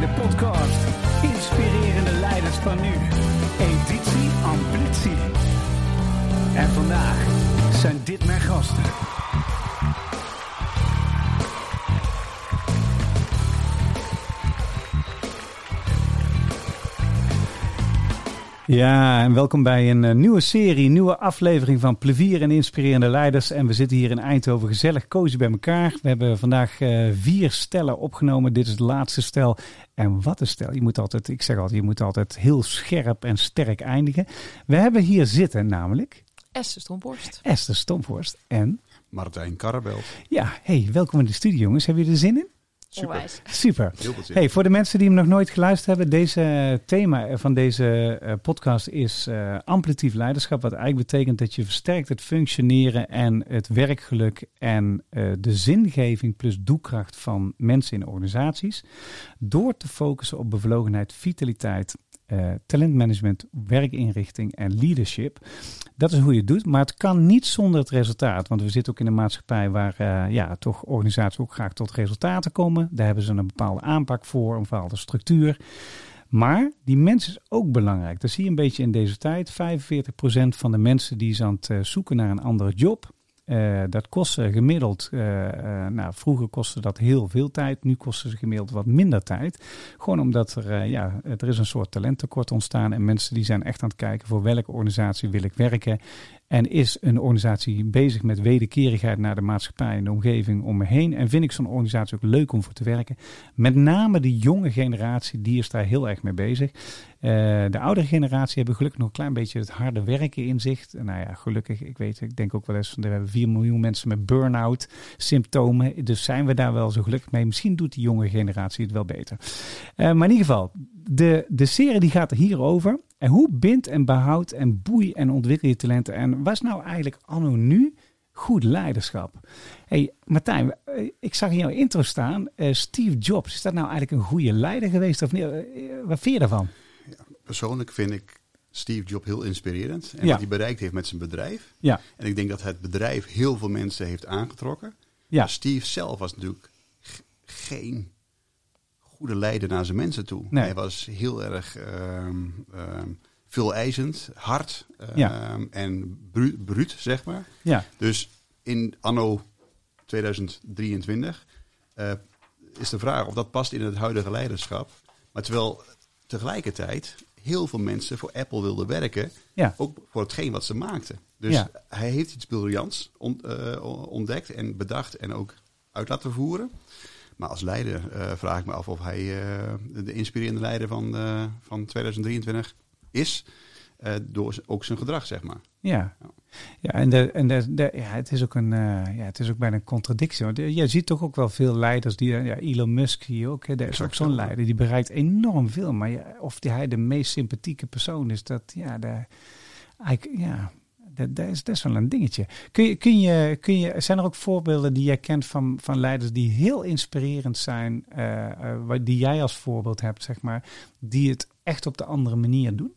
de podcast Inspirerende Leiders van Nu, editie Ambitie. En vandaag zijn dit mijn gasten. Ja, en welkom bij een uh, nieuwe serie, nieuwe aflevering van Plevier en Inspirerende Leiders. En we zitten hier in Eindhoven gezellig cozy bij elkaar. We hebben vandaag uh, vier stellen opgenomen. Dit is het laatste stel. En wat een stel. Je moet altijd, ik zeg altijd, je moet altijd heel scherp en sterk eindigen. We hebben hier zitten namelijk... Esther Stomphorst. Esther Stomphorst en... Martijn Karreveld. Ja, hey, welkom in de studio jongens. Hebben jullie er zin in? Super. Super. Hey, voor de mensen die hem nog nooit geluisterd hebben, deze thema van deze uh, podcast is uh, amplitief leiderschap. Wat eigenlijk betekent dat je versterkt het functioneren en het werkgeluk en uh, de zingeving plus doelkracht van mensen in organisaties. Door te focussen op bevlogenheid, vitaliteit uh, talentmanagement, werkinrichting en leadership. Dat is hoe je het doet, maar het kan niet zonder het resultaat. Want we zitten ook in een maatschappij waar uh, ja, toch organisaties ook graag tot resultaten komen. Daar hebben ze een bepaalde aanpak voor, een bepaalde structuur. Maar die mens is ook belangrijk. Dat zie je een beetje in deze tijd. 45% van de mensen die is aan het uh, zoeken naar een andere job. Uh, dat kostte gemiddeld, uh, uh, nou vroeger kostte dat heel veel tijd, nu kosten ze gemiddeld wat minder tijd. Gewoon omdat er, ja, er is een soort talenttekort ontstaan en mensen die zijn echt aan het kijken voor welke organisatie wil ik werken. En is een organisatie bezig met wederkerigheid naar de maatschappij en de omgeving om me heen? En vind ik zo'n organisatie ook leuk om voor te werken? Met name de jonge generatie, die is daar heel erg mee bezig. Uh, de oudere generatie hebben gelukkig nog een klein beetje het harde werken in zich. Nou ja, gelukkig, ik weet, ik denk ook wel eens, we hebben 4 miljoen mensen met burn-out symptomen. Dus zijn we daar wel zo gelukkig mee? Misschien doet die jonge generatie het wel beter. Uh, maar in ieder geval, de, de serie die gaat er hierover. En hoe bindt en behoudt en boei en ontwikkel je talenten? En was nou eigenlijk anno nu goed leiderschap? hey, Martijn, ik zag in jouw intro staan, uh, Steve Jobs. Is dat nou eigenlijk een goede leider geweest of niet? Uh, wat vind je daarvan? Ja, persoonlijk vind ik Steve Jobs heel inspirerend. En ja. wat hij bereikt heeft met zijn bedrijf. Ja. En ik denk dat het bedrijf heel veel mensen heeft aangetrokken. Ja. Maar Steve zelf was natuurlijk geen goede leider naar zijn mensen toe. Nee. Hij was heel erg um, um, veel eisend, hard ja. en bru bruut, zeg maar. Ja. Dus in anno 2023 uh, is de vraag of dat past in het huidige leiderschap. Maar terwijl tegelijkertijd heel veel mensen voor Apple wilden werken, ja. ook voor hetgeen wat ze maakten. Dus ja. hij heeft iets briljants uh, ontdekt en bedacht en ook uit laten voeren. Maar als leider uh, vraag ik me af of hij uh, de inspirerende leider van, uh, van 2023 is. door ook zijn gedrag, zeg maar. Ja, ja en, de, en de, de, ja, het, is ook een, ja, het is ook bijna een contradictie. Want je ziet toch ook wel veel leiders die, ja, Elon Musk hier ook, hè, is ook zo'n leider, die bereikt enorm veel. Maar ja, of die, hij de meest sympathieke persoon is, dat, ja, eigenlijk, ja, dat, dat, is, dat is wel een dingetje. Kun je, kun je, kun je, zijn er ook voorbeelden die jij kent van, van leiders die heel inspirerend zijn, uh, die jij als voorbeeld hebt, zeg maar, die het echt op de andere manier doen?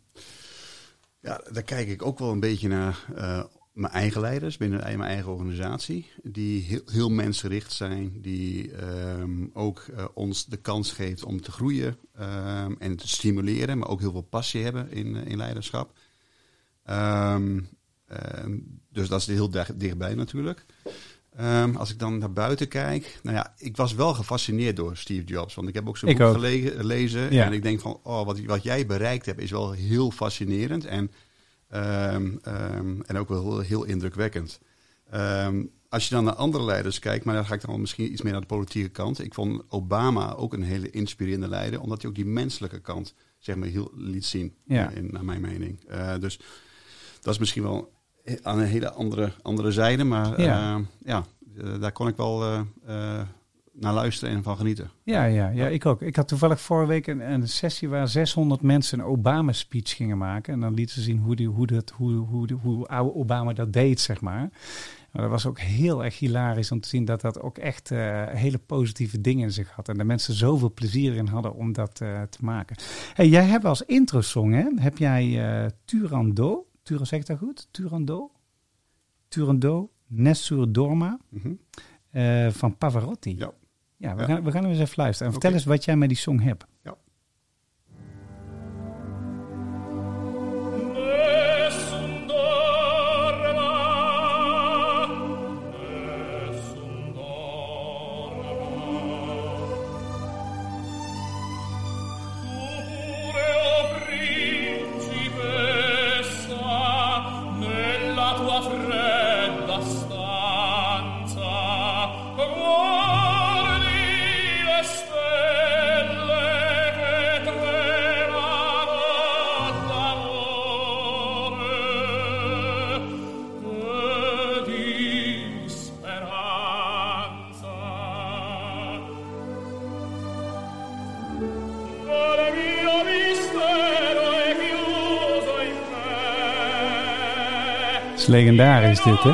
Ja, daar kijk ik ook wel een beetje naar uh, mijn eigen leiders binnen mijn eigen organisatie. Die heel, heel mensgericht zijn, die um, ook ons de kans geeft om te groeien um, en te stimuleren, maar ook heel veel passie hebben in, in leiderschap. Uh, dus dat is heel dicht, dichtbij natuurlijk. Um, als ik dan naar buiten kijk, nou ja, ik was wel gefascineerd door Steve Jobs. Want ik heb ook zijn boek ook. gelezen. Ja. En ik denk van, oh, wat, wat jij bereikt hebt is wel heel fascinerend. En, um, um, en ook wel heel, heel indrukwekkend. als je dan naar andere leiders kijkt, maar dan ga ik dan misschien iets meer naar de politieke kant. Ik vond Obama ook een hele inspirerende leider, omdat hij ook die menselijke kant zeg maar, heel liet zien, ja. in, naar mijn mening. Uh, dus dat is misschien wel aan een hele andere, andere zijde. Maar ja, uh, ja daar kon ik wel uh, naar luisteren en van genieten. Ja, ja, ja, ik ook. Ik had toevallig vorige week een, een sessie waar 600 mensen een Obama-speech gingen maken. En dan lieten ze zien hoe, die, hoe, dat, hoe, hoe, hoe oude Obama dat deed, zeg maar. Maar dat was ook heel erg hilarisch om te zien dat dat ook echt hele positieve dingen in zich had. En de mensen zoveel plezier in hadden om dat te maken. Hey, jij hebt als intro-song, hè, heb jij Turando... Turan, zeg ik dat goed? Turando? Turando, Nessur Dorma mm -hmm. uh, van Pavarotti. Ja. Ja, we, Ja. Gaan, we gaan hem eens even luisteren. En vertel eens wat jij met die song hebt. Nessun is legendarisch dit, hè?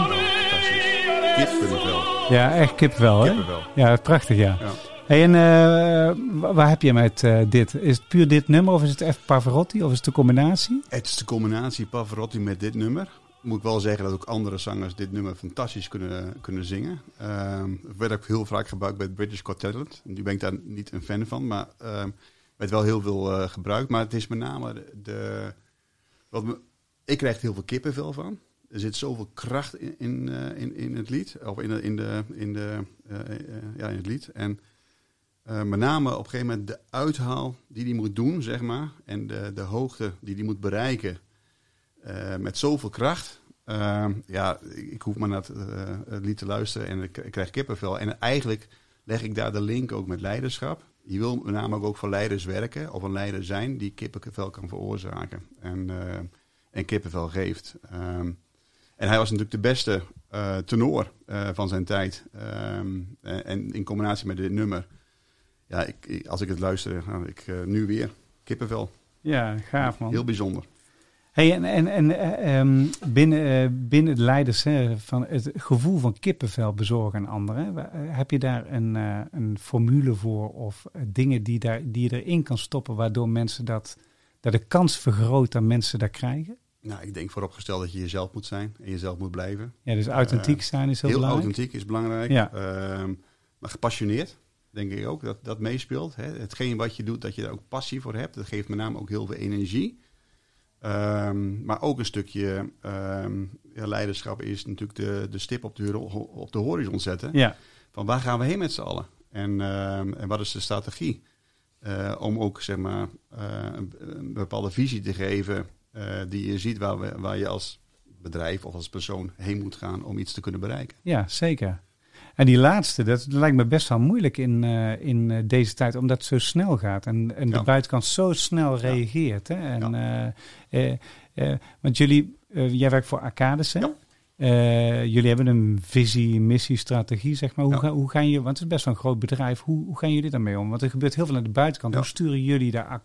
Kippenvel. Ja, echt kipvel, hè? Kippenvel. Ja, prachtig, ja. Ja. Hey, en eh, wa- waar heb je met eh, dit? Is het puur dit nummer of is het echt Pavarotti of is het de combinatie? Het is de combinatie Pavarotti met dit nummer. Moet ik wel zeggen dat ook andere zangers dit nummer fantastisch kunnen, kunnen zingen. Het werd ook heel vaak gebruikt bij het British Got Talent. Nu ben ik daar niet een fan van, maar ehm werd wel heel veel eh, gebruikt. Maar het is met name de... de- wat me, ik krijg er heel veel kippenvel van. Er zit zoveel kracht in, in, eh, in, in het lied. Of in, in, de, in, de, eh, eh, ja, in het lied. En met name op een gegeven moment de uithaal die hij moet doen, zeg maar. En de, de hoogte die hij moet bereiken. met zoveel kracht. Ja, ik, hoef maar naar het, lied te luisteren en ik, krijg kippenvel. En eigenlijk leg ik daar de link ook met leiderschap. Je wil met name ook voor leiders werken of een leider zijn die kippenvel kan veroorzaken. En, en kippenvel geeft. Ehm, en hij was natuurlijk de beste eh, tenor eh, van zijn tijd. Ehm, en, en in combinatie met dit nummer. Ja, ik, als ik het luister, nou, ik, eh, nu weer kippenvel. Ja, gaaf man. Heel bijzonder. Hey, en en, en eh, ehm, binnen, eh, binnen de leiders hè, van het gevoel van kippenvel bezorgen aan anderen, eh, heb je daar een, eh, een formule voor of eh, dingen die, daar, die je erin kan stoppen waardoor mensen dat, dat de kans vergroot dat mensen dat krijgen? Nou, ik denk vooropgesteld dat je jezelf moet zijn en jezelf moet blijven. Ja, dus authentiek Eh, zijn is heel, Heel belangrijk. authentiek is belangrijk. Ja. Ehm, maar gepassioneerd, denk ik ook, dat dat meespeelt. Hè. Hetgeen wat je doet, dat je daar ook passie voor hebt. Dat geeft met name ook heel veel energie. Ehm, maar ook een stukje ehm, ja, leiderschap is natuurlijk de, de stip op de, op de horizon zetten. Ja, Van waar gaan we heen met z'n allen? En, en wat is de strategie? Eh, om ook zeg maar, eh, een, een bepaalde visie te geven eh, die je ziet waar, we, waar je als bedrijf of als persoon heen moet gaan om iets te kunnen bereiken. ja, zeker. En die laatste, dat lijkt me best wel moeilijk in, eh, in eh, deze tijd, omdat het zo snel gaat en, en de buitenkant zo snel reageert. Hè? En, want jullie, jij werkt voor Arcades, hè? Ja. Jullie hebben een visie, missie, strategie, zeg maar. Hoe, Ja. ga, hoe gaan je, want het is best wel een groot bedrijf, hoe, hoe gaan jullie daarmee om? Want er gebeurt heel veel aan de buitenkant. Ja. Hoe sturen jullie daar,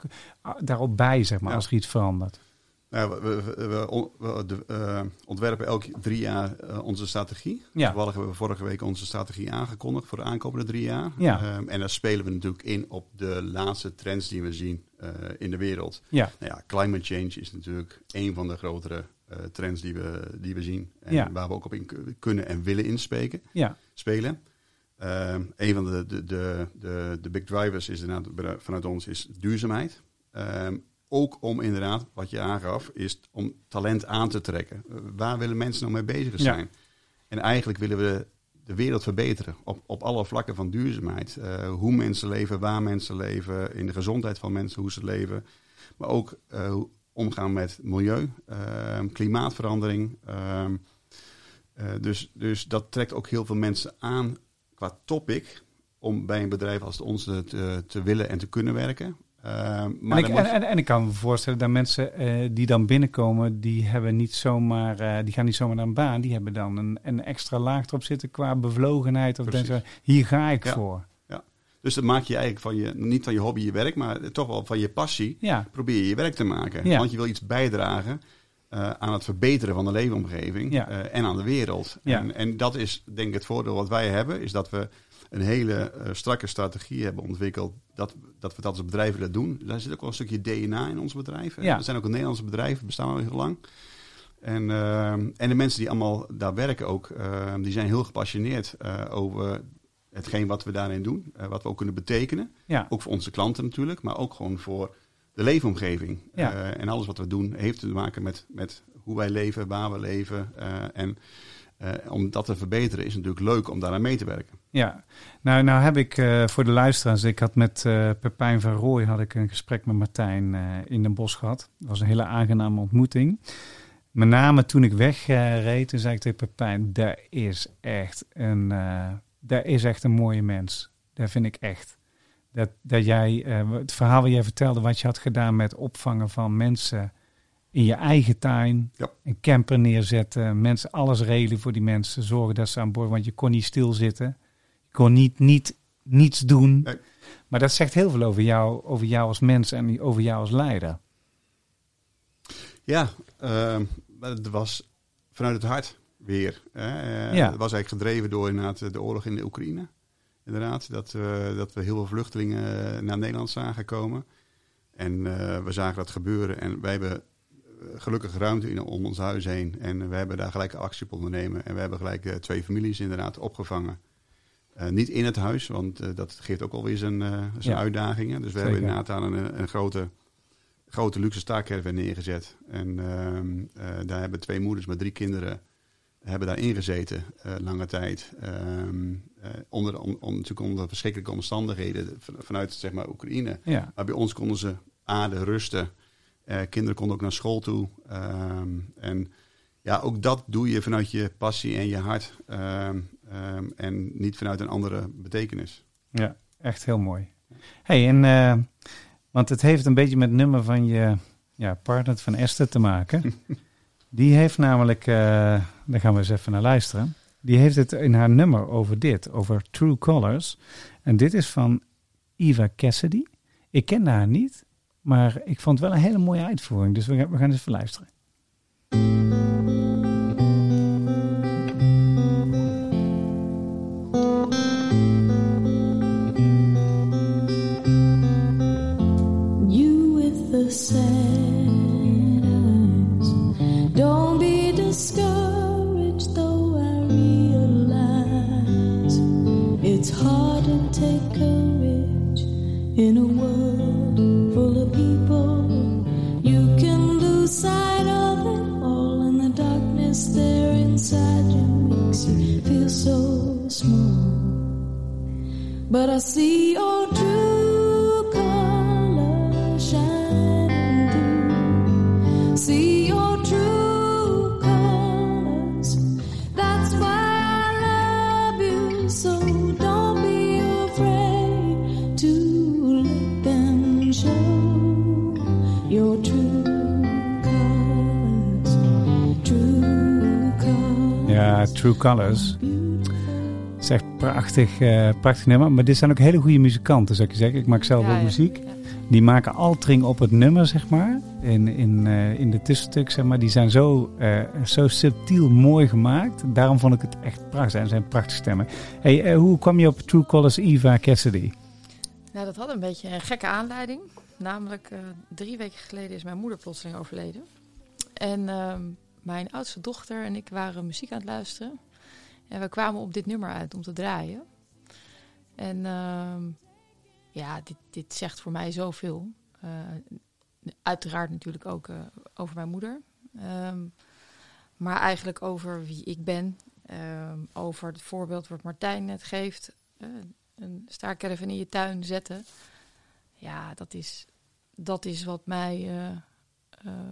daarop bij, zeg maar, Ja. als er iets verandert? Nou, we, eh, ontwerpen elk drie jaar eh, onze strategie. Ja. Toevallig hebben we vorige week onze strategie aangekondigd voor de aankomende drie jaar. Ja. Ehm, en daar spelen we natuurlijk in op de laatste trends die we zien eh, in de wereld. Ja, Nou ja, climate change is natuurlijk een van de grotere trends die we, die we zien. En Ja. waar we ook op in ku- kunnen en willen inspelen. ja, Spelen. Ehm, een van de, de, de, de, de big drivers is vanuit ons is duurzaamheid. Ehm, ook om inderdaad, wat je aangaf, is om talent aan te trekken. Eh, waar willen mensen nou mee bezig Ja. zijn? En eigenlijk willen we de wereld verbeteren op, op alle vlakken van duurzaamheid. Eh, hoe mensen leven, waar mensen leven, in de gezondheid van mensen, hoe ze leven. Maar ook eh, omgaan met milieu, ehm, klimaatverandering. ehm, eh, dus, dus dat trekt ook heel veel mensen aan qua topic om bij een bedrijf als het onze te, te willen en te kunnen werken. Maar en, ik, en, en, ik kan me voorstellen dat mensen eh, die dan binnenkomen, die hebben niet zomaar, eh, die gaan niet zomaar naar een baan, die hebben dan een, een extra laag erop zitten qua bevlogenheid. Of denken, hier ga ik Ja. voor. dus dan maak je eigenlijk van je, niet van je hobby je werk, maar toch wel van je passie, Ja, probeer je je werk te maken. Ja. Want je wil iets bijdragen eh, aan het verbeteren van de leefomgeving Ja. eh, en aan de wereld. Ja. En, en dat is denk ik het voordeel wat wij hebben, is dat we een hele eh, strakke strategie hebben ontwikkeld dat, dat we dat als bedrijf willen doen. Daar zit ook wel een stukje DNA in ons bedrijf. Ja. Er zijn ook een Nederlandse bedrijven, bestaan al heel lang. En, en de mensen die allemaal daar werken ook, die zijn heel gepassioneerd over hetgeen wat we daarin doen, wat we ook kunnen betekenen. Ook voor onze klanten natuurlijk, maar ook gewoon voor de leefomgeving. Ja. Eh, en alles wat we doen heeft te maken met, met hoe wij leven, waar we leven. eh, en eh, om dat te verbeteren is natuurlijk leuk om daaraan mee te werken. ja. Nou, nou heb ik voor de luisteraars, ik had met Pepijn van Rooij had ik een gesprek met Martijn in Den Bosch gehad. Dat was een hele aangename ontmoeting. Met name toen ik wegreed, toen zei ik tegen Pepijn, daar is echt een, daar is echt een mooie mens. Dat vind ik echt. Dat, dat jij, eh, het verhaal wat jij vertelde, wat je had gedaan met opvangen van mensen in je eigen tuin, Ja. een camper neerzetten, mensen alles regelen voor die mensen, zorgen dat ze aan boord, want je kon niet stilzitten, je kon niet, niet niets doen. Nee. Maar dat zegt heel veel over jou, over jou als mens en over jou als leider. Ja, maar het was vanuit het hart weer. Hè. Ja. Het was eigenlijk gedreven door inderdaad de oorlog in de Oekraïne. Inderdaad, dat, we dat we heel veel vluchtelingen naar Nederland zagen komen. En eh, we zagen dat gebeuren. En wij hebben eh, gelukkig ruimte in, om ons huis heen. En we hebben daar gelijk actie op ondernemen. En we hebben gelijk eh, twee families inderdaad opgevangen. Eh, niet in het huis, want eh, dat geeft ook alweer zijn, eh, zijn Ja. uitdagingen. Dus we Zeker. hebben inderdaad aan een, een grote, grote luxe staakcaravan neergezet. En ehm, eh, daar hebben twee moeders met drie kinderen hebben daar ingezeten eh, lange tijd. Ehm, eh, onder, on, on- natuurlijk onder verschrikkelijke omstandigheden van- vanuit zeg maar, Oekraïne. Ja, Maar bij ons konden ze aarden, rusten. Eh, kinderen konden ook naar school toe. Ehm, en ja, ook dat doe je vanuit je passie en je hart. Ehm, en niet vanuit een andere betekenis. ja, echt heel mooi. Hey, en, want het heeft een beetje met het nummer van je ja, partner van Esther te maken. Die heeft namelijk, eh, daar gaan we eens even naar luisteren. Die heeft het in haar nummer over dit, over True Colors. En dit is van Eva Cassidy. Ik ken haar niet, maar ik vond het wel een hele mooie uitvoering. Dus we gaan, we gaan eens even luisteren. True Colors. Het is echt prachtig, eh, prachtig nummer. Maar dit zijn ook hele goede muzikanten, zou ik je zeggen. Ik maak zelf Ja, ook muziek. Ja. Die maken altering op het nummer, zeg maar. In, in, eh, in de tussenstuk, zeg maar. Die zijn zo, eh, zo subtiel mooi gemaakt. Daarom vond ik het echt prachtig. En zijn prachtige stemmen. Hey, hoe kwam je op True Colors Eva Cassidy? Nou, dat had een beetje een gekke aanleiding. Namelijk, drie weken geleden is mijn moeder plotseling overleden. En ehm, mijn oudste dochter en ik waren muziek aan het luisteren. En we kwamen op dit nummer uit om te draaien. En ehm, ja, dit, dit zegt voor mij zoveel. Eh, uiteraard natuurlijk ook eh, over mijn moeder. Ehm, maar eigenlijk over wie ik ben. Ehm, over het voorbeeld wat Martijn net geeft. Eh, een staarcaravan in je tuin zetten. Ja, dat is, dat is wat mij,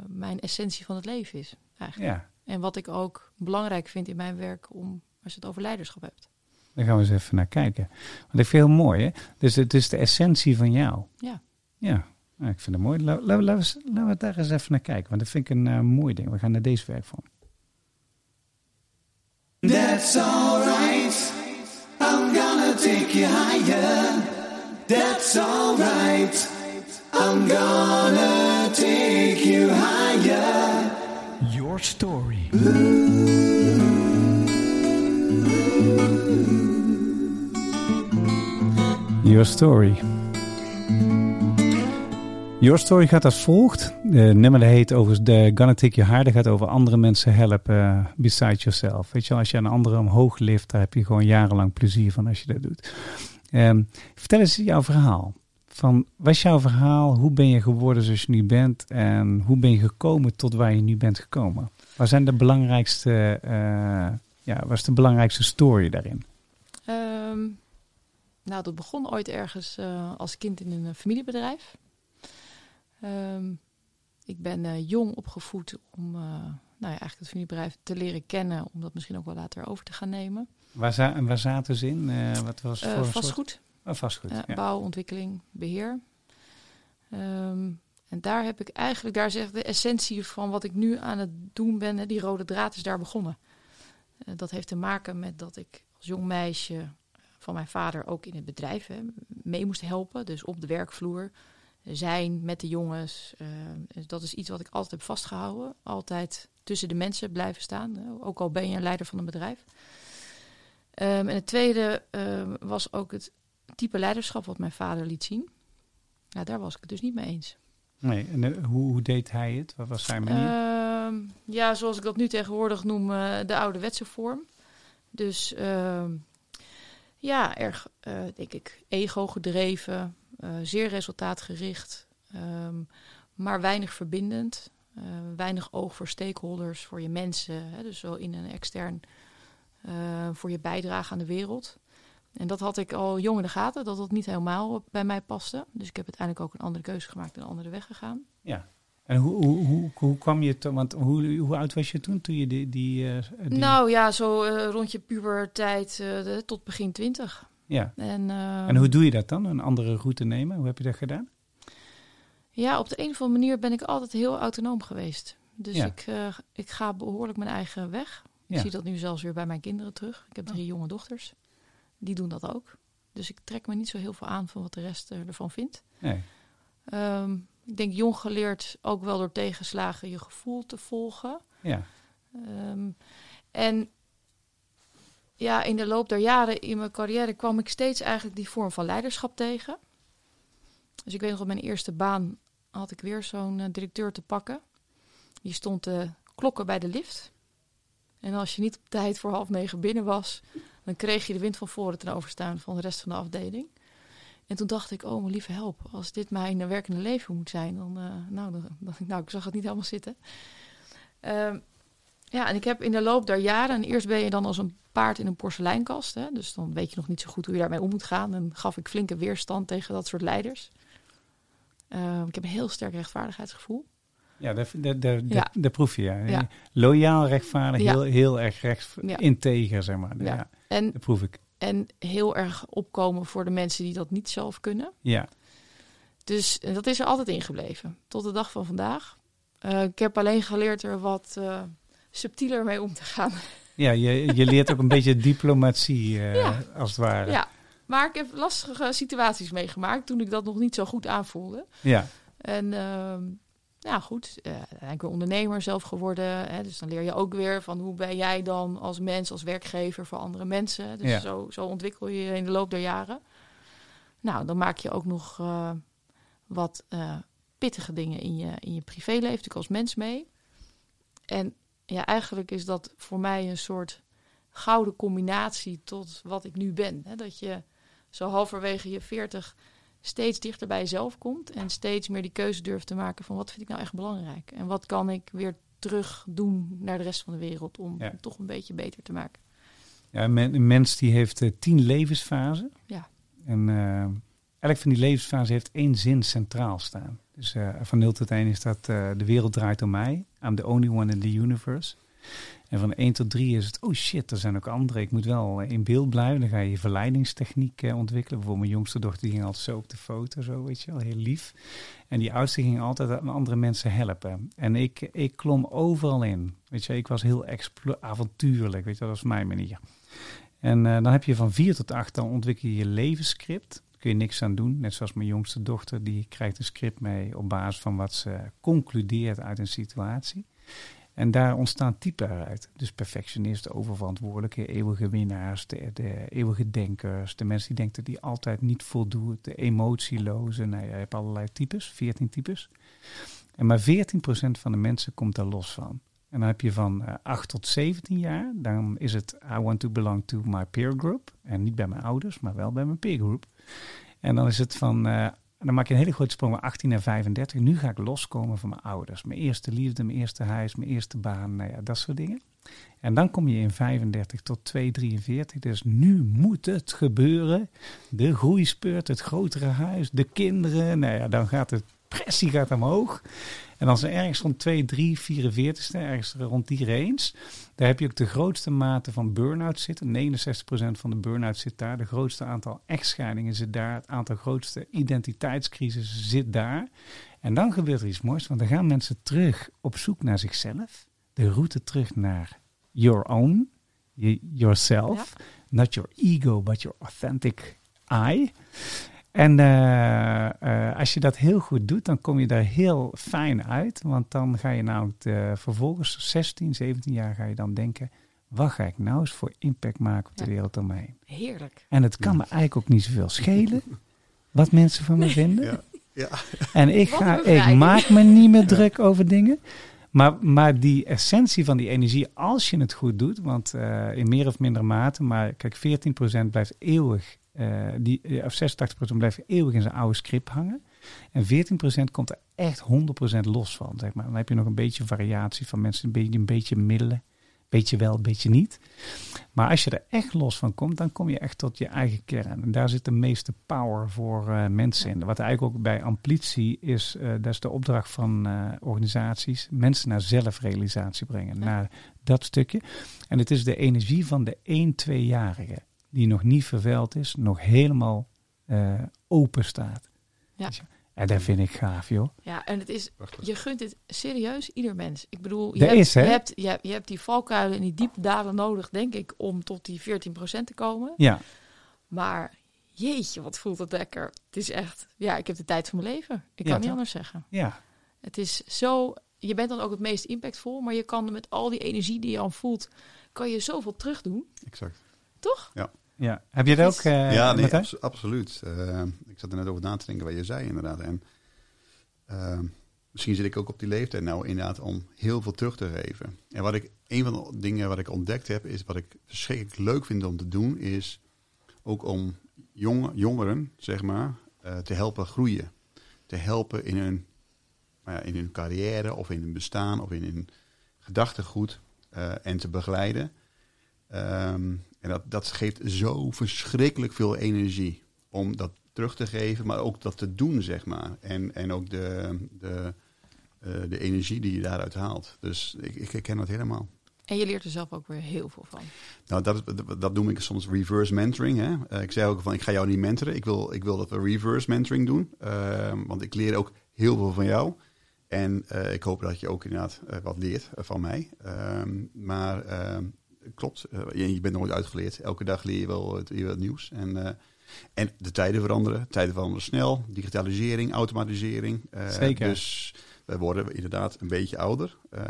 mijn essentie van het leven is. Eigenlijk. Ja, En wat ik ook belangrijk vind in mijn werk om, als je het over leiderschap hebt. daar gaan we eens even naar kijken. Want ik vind het heel mooi, hè? Dus het is de essentie van jou. Ja. Ja, nou, ik vind het mooi. Laten la, la, laten we daar eens even naar kijken. Want dat vind ik een eh, mooi ding. We gaan naar deze werkvorm. That's alright. I'm gonna take you higher. That's alright. I'm gonna Your story. Your story. Your Story gaat als volgt. De nummer heet over de Gonna Take Your gaat over andere mensen helpen uh, beside yourself. Weet je als je een andere omhoog lift, daar heb je gewoon jarenlang plezier van als je dat doet. Um, vertel eens jouw verhaal. Van, wat is jouw verhaal? Hoe ben je geworden zoals je nu bent? En hoe ben je gekomen tot waar je nu bent gekomen? Wat zijn de belangrijkste, uh, ja, wat is de belangrijkste story daarin? Um, nou, dat begon ooit ergens uh, als kind in een familiebedrijf. Um, ik ben uh, jong opgevoed om uh, nou ja, eigenlijk het familiebedrijf te leren kennen, om dat misschien ook wel later over te gaan nemen. Waar, za en waar zaten ze in? Uh, wat was voor vastgoed. Oh, vastgoed. Ja. Bouw, ontwikkeling, beheer. Um, en daar heb ik eigenlijk, daar zegt de essentie van wat ik nu aan het doen ben, hè, die rode draad is daar begonnen. dat heeft te maken met dat ik als jong meisje van mijn vader ook in het bedrijf hè, mee moest helpen. Dus op de werkvloer zijn met de jongens. Uh, dat is iets wat ik altijd heb vastgehouden. Altijd tussen de mensen blijven staan. Ook al ben je een leider van een bedrijf. Um, en het tweede um, was ook het type leiderschap wat mijn vader liet zien. Ja, daar was ik het dus niet mee eens. Nee, en uh, hoe, hoe, deed hij het? Wat was zijn manier? Uh, ja, zoals ik dat nu tegenwoordig noem, uh, de ouderwetse vorm. Dus ja, erg, uh, denk ik, ego gedreven, uh, zeer resultaatgericht, um, maar weinig verbindend. Weinig oog voor stakeholders, voor je mensen, hè, dus zo in en extern, voor je bijdrage aan de wereld. En dat had ik al jong in de gaten, dat dat niet helemaal bij mij paste. Dus ik heb uiteindelijk ook een andere keuze gemaakt en een andere weg gegaan. Ja. En hoe, hoe, hoe, hoe kwam je te, want hoe, hoe oud was je toen, toen je die... die, uh, die... Nou ja, zo uh, rond je puberteit uh, de, tot begin twintig. Ja. En, en hoe doe je dat dan, een andere route nemen? Hoe heb je dat gedaan? Ja, op de een of andere manier ben ik altijd heel autonoom geweest. Dus ja. ik, ik ga behoorlijk mijn eigen weg. Ja. Ik zie dat nu zelfs weer bij mijn kinderen terug. Ik heb drie oh. jonge dochters. Die doen dat ook. Dus ik trek me niet zo heel veel aan van wat de rest ervan vindt. Nee. Um, ik denk jong geleerd ook wel door tegenslagen je gevoel te volgen. Ja. Um, en ja, in de loop der jaren in mijn carrière kwam ik steeds eigenlijk die vorm van leiderschap tegen. Dus ik weet nog op mijn eerste baan had ik weer zo'n uh, directeur te pakken. Die stond de klokken bij de lift. En als je niet op tijd voor half negen binnen was, dan kreeg je de wind van voren ten overstaan van de rest van de afdeling. En toen dacht ik, oh mijn lieve help, als dit mijn werkende leven moet zijn, dan, uh, nou, dan, dan, nou, ik zag het niet helemaal zitten. Uh, ja, en ik heb in de loop der jaren, en eerst ben je dan als een paard in een porseleinkast, hè, dus dan weet je nog niet zo goed hoe je daarmee om moet gaan. En gaf ik flinke weerstand tegen dat soort leiders. Uh, ik heb een heel sterk rechtvaardigheidsgevoel. Ja, de, de, de, Ja. proef je. Ja. Ja. Loyaal, rechtvaardig, Ja. heel, heel erg recht, Ja. integer, zeg maar. Ja. En, dat proef ik. en heel erg opkomen voor de mensen die dat niet zelf kunnen. Ja, Dus eh, dat is er altijd ingebleven, tot de dag van vandaag. Eh, ik heb alleen geleerd er wat eh, subtieler mee om te gaan. ja je, je leert ook een beetje diplomatie, Ja. als het ware. Ja, maar ik heb lastige situaties meegemaakt toen ik dat nog niet zo goed aanvoelde. ja. En ja, goed, eh uiteindelijk weer ondernemer zelf geworden. Hè, dus dan leer je ook weer van hoe ben jij dan als mens, als werkgever voor andere mensen. Dus Ja. zo, zo ontwikkel je je in de loop der jaren. Nou, dan maak je ook nog eh, wat eh, pittige dingen in je, in je privéleven, natuurlijk als mens mee. En ja, eigenlijk is dat voor mij een soort gouden combinatie tot wat ik nu ben. Hè? Dat je zo halverwege je veertig steeds dichter bij jezelf komt en steeds meer die keuze durft te maken van wat vind ik nou echt belangrijk en wat kan ik weer terug doen naar de rest van de wereld om Ja. het toch een beetje beter te maken. ja een, men- een mens die heeft eh, tien levensfasen. Ja. En eh, elk van die levensfasen heeft één zin centraal staan. Dus eh, van 0 tot 1 is dat de wereld draait om mij. I'm the only one in the universe. En van 1 tot 3 is het, oh shit, er zijn ook anderen. Ik moet wel eh, in beeld blijven. Dan ga je je verleidingstechniek eh, ontwikkelen. Bijvoorbeeld mijn jongste dochter ging altijd zo op de foto, zo weet je wel, heel lief. En die oudste ging altijd aan andere mensen helpen. En ik, ik klom overal in. Weet je, ik was heel avontuurlijk, weet je, dat was mijn manier. En eh, dan heb je van 4 tot 8, dan ontwikkel je je levensscript. Kun je niks aan doen. Net zoals mijn jongste dochter, die krijgt een script mee op basis van wat ze concludeert uit een situatie. En daar ontstaan typen uit. Dus perfectionisten, oververantwoordelijke, eeuwige winnaars, de, eeuwige denkers, de mensen die denken die altijd niet voldoen, de emotieloze. Nou ja, je hebt allerlei types, 14 types. En maar 14% van de mensen komt daar los van. En dan heb je van eh 8 tot 17 jaar, dan is het I want to belong to my peer group. En niet bij mijn ouders, maar wel bij mijn peer group. En dan is het van, dan maak je een hele grote sprong van 18 naar 35. Nu ga ik loskomen van mijn ouders. Mijn eerste liefde, mijn eerste huis, mijn eerste baan, nou ja, dat soort dingen. En dan kom je in 35 tot 243. Dus nu moet het gebeuren. De groeispurt, het grotere huis, de kinderen. Nou ja, dan gaat de pressie gaat omhoog. En dan er ergens rond 2, 3, 44ste, ergens rond die range. Daar heb je ook de grootste mate van burn-out zitten. 69% van de burn-out zit daar. De grootste aantal echtscheidingen zit daar. Het aantal grootste identiteitscrisis zit daar. En dan gebeurt er iets moois, want dan gaan mensen terug op zoek naar zichzelf. De route terug naar your own, yourself. Not your ego, but your authentic I. En eh, eh, als je dat heel goed doet, dan kom je daar heel fijn uit. Want dan ga je namelijk de, vervolgens 16, 17 jaar ga je dan denken... wat ga ik nou eens voor impact maken op de Ja. wereld om heen? Heerlijk. En het kan me eigenlijk ook niet zoveel schelen wat mensen van me vinden. Ja. Ja. En ik, ga, ik maak me niet meer druk over dingen. Maar, maar die essentie van die energie, als je het goed doet, want eh, in meer of mindere mate, maar kijk, 14% blijft eeuwig, eh, die, of 86% blijft eeuwig in zijn oude script hangen. En 14% komt er echt 100% los van, zeg maar. Dan heb je nog een beetje variatie van mensen, een beetje, een beetje middelen. Beetje wel, een beetje niet. Maar als je er echt los van komt, dan kom je echt tot je eigen kern. En daar zit de meeste power voor eh, mensen in. Wat eigenlijk ook bij amplitie is, eh, dat is de opdracht van organisaties, mensen naar zelfrealisatie brengen. Naar dat stukje. En het is de energie van de 1-2-jarige, die nog niet vervuild is, nog helemaal eh, open staat. Ja. En dat vind ik gaaf, joh. Ja, en het is, je gunt dit serieus ieder mens. Ik bedoel, je, Dat hebt, is, hè? je, hebt, je, hebt, je hebt die valkuilen en die diepe dalen nodig, denk ik, om tot die 14% te komen. Ja, Maar jeetje, wat voelt het lekker. Het is echt, ja, ik heb de tijd van mijn leven. Ik Ja, kan niet toch? anders zeggen. ja. Het is zo, je bent dan ook het meest impactvol, maar je kan met al die energie die je al voelt, kan je zoveel terug doen, Exact. toch? ja. Heb je dat ook, eh ja, nee, abso- absoluut. Eh, ik zat er net over na te denken wat je zei inderdaad. En eh, misschien zit ik ook op die leeftijd nou inderdaad om heel veel terug te geven. En wat ik, een van de dingen wat ik ontdekt heb, is wat ik verschrikkelijk leuk vind om te doen, is ook om jonge, jongeren, zeg maar, eh, te helpen groeien. Te helpen in hun, nou ja, in hun carrière of in hun bestaan of in hun gedachtegoed eh, en te begeleiden. Ehm, en dat, dat geeft zo verschrikkelijk veel energie om dat terug te geven, maar ook dat te doen, zeg maar. En, en ook de, de, eh, de energie die je daaruit haalt. Dus ik, ik herken dat helemaal. En je leert er zelf ook weer heel veel van. Nou, dat, dat, noem ik soms reverse mentoring. Hè? Eh, ik zei ook van, ik ga jou niet mentoren. Ik wil, ik wil dat we reverse mentoring doen. Ehm, want ik leer ook heel veel van jou. En eh, ik hoop dat je ook inderdaad wat leert van mij. Ehm, maar ehm, klopt, eh, je, bent nooit uitgeleerd. Elke dag leer je wel het, weer wat nieuws. En, eh, en de tijden veranderen. Tijden veranderen snel. Digitalisering, automatisering. Eh, Zeker. Dus we worden inderdaad een beetje ouder. Eh,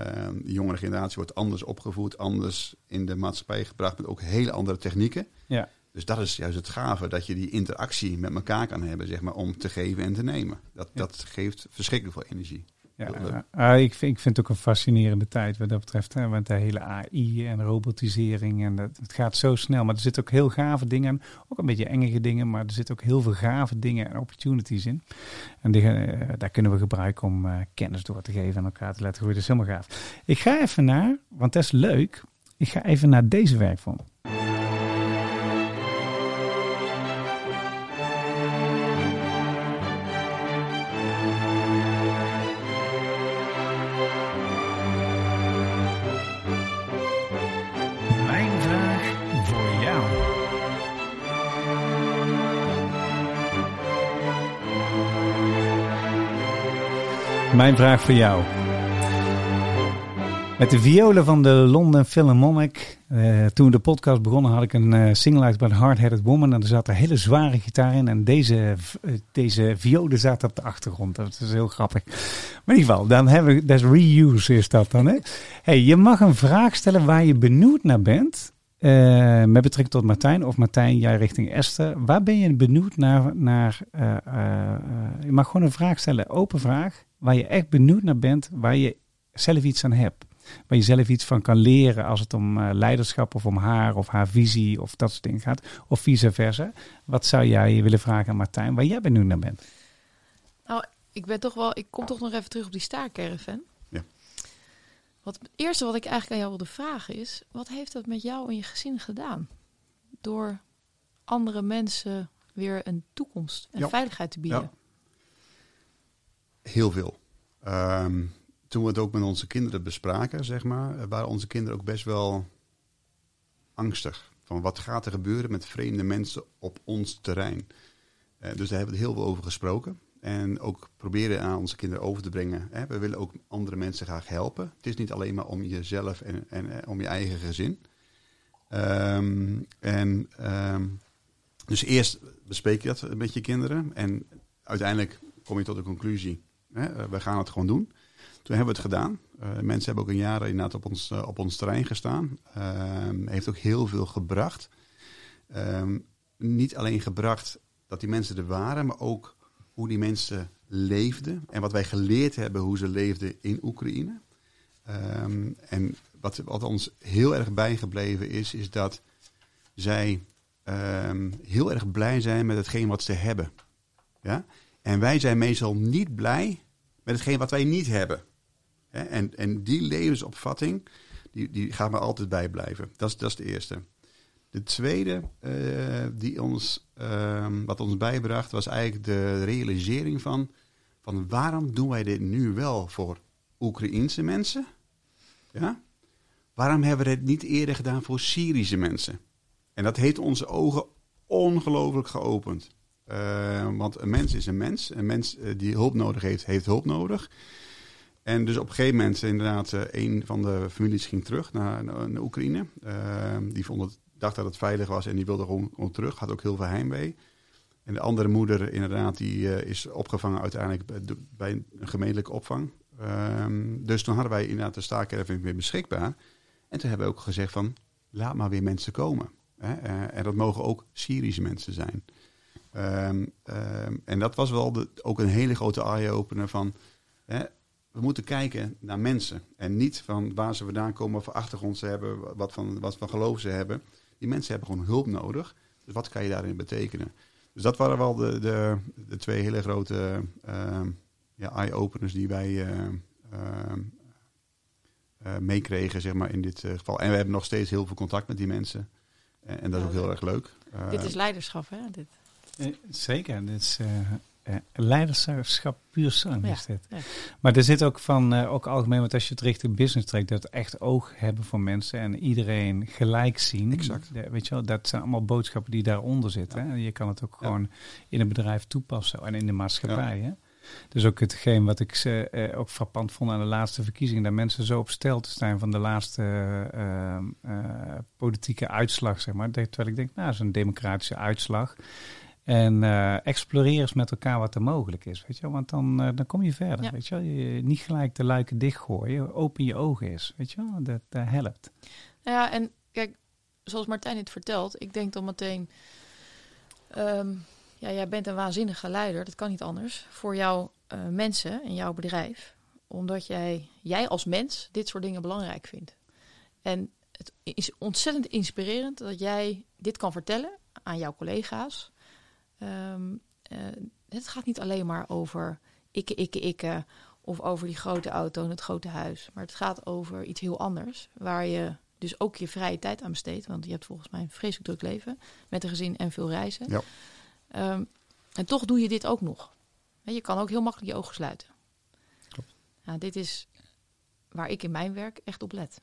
de jongere generatie wordt anders opgevoed, anders in de maatschappij gebracht met ook hele andere technieken. Ja. Dus dat is juist het gave, dat je die interactie met elkaar kan hebben, zeg maar, om te geven en te nemen. Dat, Ja. dat geeft verschrikkelijk veel energie. Ja, eh, ah, ik, vind, ik vind het ook een fascinerende tijd wat dat betreft. Hè, want de hele AI en robotisering. En dat, het gaat zo snel. Maar er zitten ook heel gave dingen. Ook een beetje engige dingen. Maar er zitten ook heel veel gave dingen en opportunities in. En die, eh, daar kunnen we gebruiken om eh, kennis door te geven en elkaar te laten groeien. Dat is helemaal gaaf. Ik ga even naar, want dat is leuk. Ik ga even naar deze werkvorm. Mijn vraag voor jou. Met de violen van de London Philharmonic. Eh, toen de podcast begonnen had ik een eh, single uit bij Hard Headed Woman. En er zat een hele zware gitaar in. En deze, eh, deze violen zaten op de achtergrond. Dat is heel grappig. Maar in ieder geval, dan hebben we, dat is reuse is dat dan. Hè? Hey, je mag een vraag stellen waar je benieuwd naar bent. Met betrekking tot Martijn of Martijn, jij richting Esther. Waar ben je benieuwd naar? naar je mag gewoon een vraag stellen, open vraag. Waar je echt benieuwd naar bent, waar je zelf iets aan hebt. Waar je zelf iets van kan leren als het om eh, leiderschap of om haar of haar visie of dat soort dingen gaat. Of vice versa. Wat zou jij willen vragen aan Martijn, waar jij benieuwd naar bent? Nou, ik ben toch wel, ik kom toch nog even terug op die staarcaravan. Ja. Wat het eerste wat ik eigenlijk aan jou wilde vragen is, wat heeft dat met jou en je gezin gedaan? Door andere mensen weer een toekomst en Ja. veiligheid te bieden. Ja. Heel veel. Ehm, toen we het ook met onze kinderen bespraken, zeg maar, waren onze kinderen ook best wel angstig. Van wat gaat er gebeuren met vreemde mensen op ons terrein? Eh, dus daar hebben we het heel veel over gesproken. En ook proberen aan onze kinderen over te brengen. Hè. We willen ook andere mensen graag helpen. Het is niet alleen maar om jezelf en, en eh, om je eigen gezin. Ehm, en ehm, dus eerst bespreek je dat met je kinderen. En uiteindelijk kom je tot de conclusie, eh, we gaan het gewoon doen. Toen hebben we het gedaan. Eh, mensen hebben ook een jaar inderdaad op ons, eh, op ons terrein gestaan. Ehm, heeft ook heel veel gebracht. Ehm, niet alleen gebracht dat die mensen er waren, maar ook hoe die mensen leefden. En wat wij geleerd hebben hoe ze leefden in Oekraïne. Ehm, en wat, wat ons heel erg bijgebleven is, is dat zij heel erg blij zijn met hetgeen wat ze hebben. Ja? En wij zijn meestal niet blij met hetgeen wat wij niet hebben. En, en die levensopvatting, die, die gaat me altijd bijblijven. Dat is, dat is de eerste. De tweede eh, die ons, ehm, wat ons bijbracht, was eigenlijk de realisering van, van waarom doen wij dit nu wel voor Oekraïense mensen? Ja? Waarom hebben we dit niet eerder gedaan voor Syrische mensen? En dat heeft onze ogen ongelooflijk geopend. Eh, want een mens is een mens. Een mens eh, die hulp nodig heeft, heeft hulp nodig. En dus op een gegeven moment, inderdaad, eh, een van de families ging terug naar, naar, Oekraïne. Die vond het, dacht dat het veilig was en die wilde gewoon, terug. Had ook heel veel heimwee. En de andere moeder, inderdaad, die is opgevangen uiteindelijk bij, een gemeentelijke opvang. Ehm, dus toen hadden wij inderdaad de staakerven weer beschikbaar. En toen hebben we ook gezegd van, laat maar weer mensen komen. Hè? En dat mogen ook Syrische mensen zijn. Ehm, ehm, en dat was wel de, ook een hele grote eye-opener van... Hè, we moeten kijken naar mensen. En niet van waar ze vandaan komen, wat voor achtergrond ze hebben, wat van, wat van geloof ze hebben. Die mensen hebben gewoon hulp nodig. Dus wat kan je daarin betekenen? Dus dat waren wel de, de, de twee hele grote ehm, ja, eye-openers die wij eh, meekregen zeg maar, in dit eh, geval. En we hebben nog steeds heel veel contact met die mensen. En, en dat is ook heel erg leuk. Eh, Dit is leiderschap, hè? Dit. Eh, Zeker, dit is eh, eh, leiderschap puur zang Ja, is dit. ja. Maar er zit ook van, eh, ook algemeen, want als je het richting business trekt, dat echt oog hebben voor mensen en iedereen gelijk zien. Exact. De- weet je wel, dat zijn allemaal boodschappen die daaronder zitten. Hè? Je kan het ook Ja. gewoon in een bedrijf toepassen en in de maatschappij. Hè? Dus ook hetgeen wat ik ze, eh, ook frappant vond aan de laatste verkiezingen, dat mensen zo op stel te staan van de laatste eh, eh, politieke uitslag, zeg maar. Terwijl ik denk, nou, dat is een democratische uitslag. En eh exploreer eens met elkaar wat er mogelijk is, weet je. Want dan, eh, dan kom je verder, Ja. weet je niet gelijk de luiken dichtgooien, open je ogen eens, weet je. Dat, dat helpt. Nou ja, en kijk, zoals Martijn het vertelt, ik denk dan meteen, ehm, ja, jij bent een waanzinnige leider, dat kan niet anders, voor jouw eh, mensen en jouw bedrijf, omdat jij, jij als mens dit soort dingen belangrijk vindt. En het is ontzettend inspirerend dat jij dit kan vertellen aan jouw collega's. Ehm, eh, het gaat niet alleen maar over ikke, ikke, ikke, of over die grote auto en het grote huis, maar het gaat over iets heel anders, waar je dus ook je vrije tijd aan besteedt. Want je hebt volgens mij een vreselijk druk leven met een gezin en veel reizen. Ja. Ehm, en toch doe je dit ook nog. Je kan ook heel makkelijk je ogen sluiten. Klopt. Dit is waar ik in mijn werk echt op let.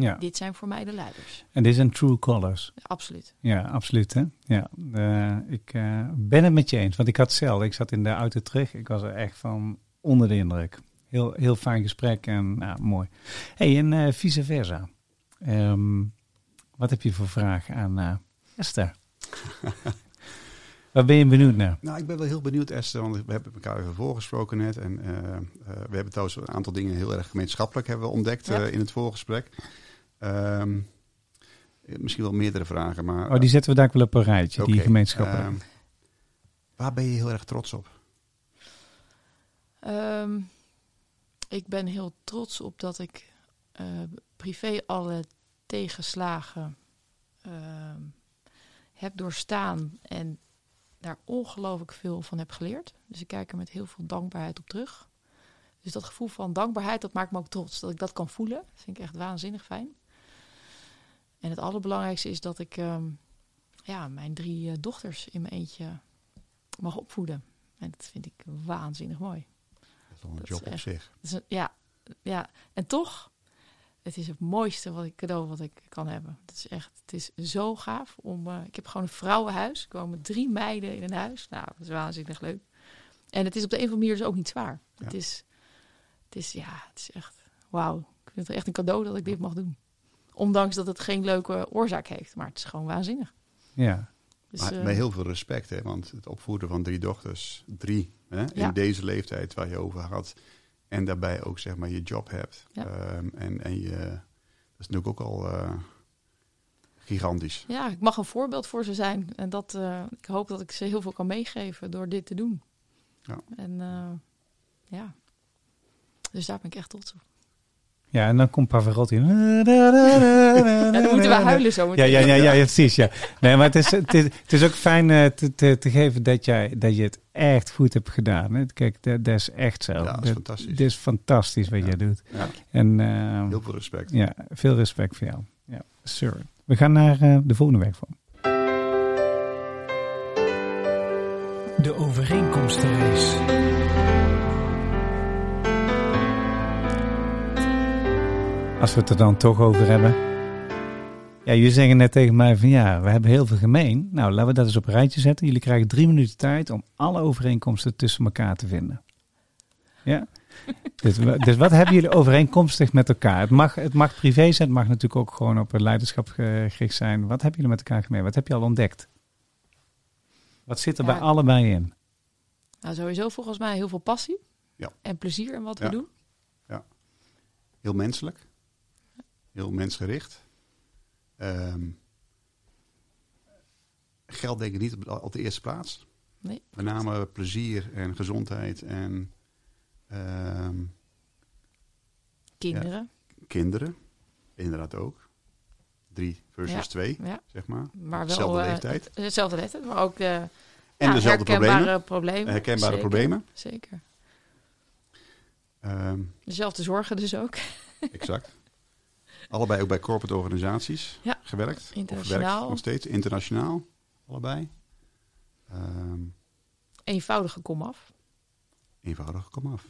Ja, Dit zijn voor mij de leiders. en dit zijn true colors. Absoluut. Ja, absoluut. Hè? Ja, eh, ik eh, ben het met je eens. Want ik had zelf, ik zat in de auto terug. Ik was er echt van onder de indruk. heel, heel fijn gesprek en nou, mooi. hey, en eh, vice versa. Ehm, wat heb je voor vraag aan eh, Esther? Waar ben je benieuwd naar? Nou, ik ben wel heel benieuwd, Esther, want we hebben elkaar even voorgesproken net. En eh, eh, we hebben trouwens een aantal dingen heel erg gemeenschappelijk hebben we ontdekt Ja. eh, in het voorgesprek. Ehm, misschien wel meerdere vragen, maar... Oh, die zetten we daar wel op een rijtje, die gemeenschappen. ehm, waar ben je heel erg trots op? Ehm, ik ben heel trots op dat ik eh, privé alle tegenslagen ehm, heb doorstaan en daar ongelooflijk veel van heb geleerd. Dus ik kijk er met heel veel dankbaarheid op terug. Dus dat gevoel van dankbaarheid, dat maakt me ook trots. Dat ik dat kan voelen, dat vind ik echt waanzinnig fijn. En het allerbelangrijkste is dat ik ehm, ja, mijn drie eh, dochters in mijn eentje mag opvoeden. En dat vind ik waanzinnig mooi. Dat is wel een Dat job op zich. Ja, ja, en toch, het is het mooiste wat ik, cadeau wat ik kan hebben. Het is echt, het is zo gaaf. Om, eh, ik heb gewoon een vrouwenhuis. Er komen drie meiden in een huis. Nou, dat is waanzinnig leuk. En het is op de een of andere manier dus ook niet zwaar. Het, is, het is, ja, het is echt, wauw. Ik vind het echt een cadeau dat ik dit mag doen. Ondanks dat het geen leuke oorzaak heeft. Maar het is gewoon waanzinnig. ja. Dus, maar eh, met heel veel respect, hè, want het opvoeden van drie dochters, drie, hè, Ja. in deze leeftijd waar je over had, en daarbij ook zeg maar je job hebt. Ja. Ehm, en, en je, dat is natuurlijk ook al eh, gigantisch. ja, ik mag een voorbeeld voor ze zijn. En dat, eh, ik hoop dat ik ze heel veel kan meegeven door dit te doen. Ja. En eh, ja, dus daar ben ik echt trots op. ja, en dan komt Pavarotti. En dan moeten we huilen zo Ja, meteen. ja, ja, ja, ja, precies. Ja. Nee, maar het is, het is, het is ook fijn eh, te, te, te geven dat, jij, dat je het echt goed hebt gedaan. Hè. Kijk, dat, dat is echt zo. Ja, dat is Dat- fantastisch. Dit is fantastisch wat Ja. jij doet. Ja, En eh, heel veel respect. ja, veel respect voor jou. Ja, sir. We gaan naar eh, de volgende werkvorm. De overeenkomstenrace. Als we het er dan toch over hebben. Ja, jullie zeggen net tegen mij van ja, we hebben heel veel gemeen. Nou, laten we dat eens op een rijtje zetten. Jullie krijgen drie minuten tijd om alle overeenkomsten tussen elkaar te vinden. Ja? dus, dus wat hebben jullie overeenkomstig met elkaar? Het mag, het mag privé zijn, het mag natuurlijk ook gewoon op het leiderschap ge- gericht zijn. Wat hebben jullie met elkaar gemeen? Wat heb je al ontdekt? Wat zit er Ja. bij allebei in? Nou, sowieso volgens mij heel veel passie Ja. en plezier in wat Ja. we doen. Heel menselijk. Heel mensgericht. Ehm, geld denk ik niet op de, op de eerste plaats. Nee. Met name plezier en gezondheid en ehm, Kinderen. kinderen. Inderdaad ook. Drie versus Ja. twee, Ja. zeg maar. Maar wel Dezelfde eh, leeftijd. Dezelfde leeftijd, maar ook de En dezelfde herkenbare problemen. problemen. Herkenbare Zeker, problemen. Zeker. Ehm, Dezelfde zorgen dus ook. exact. Allebei ook bij corporate organisaties Ja. gewerkt. Of Internationaal. werkt nog steeds. Internationaal. Allebei. Ehm, Eenvoudige komaf. eenvoudig, kom af.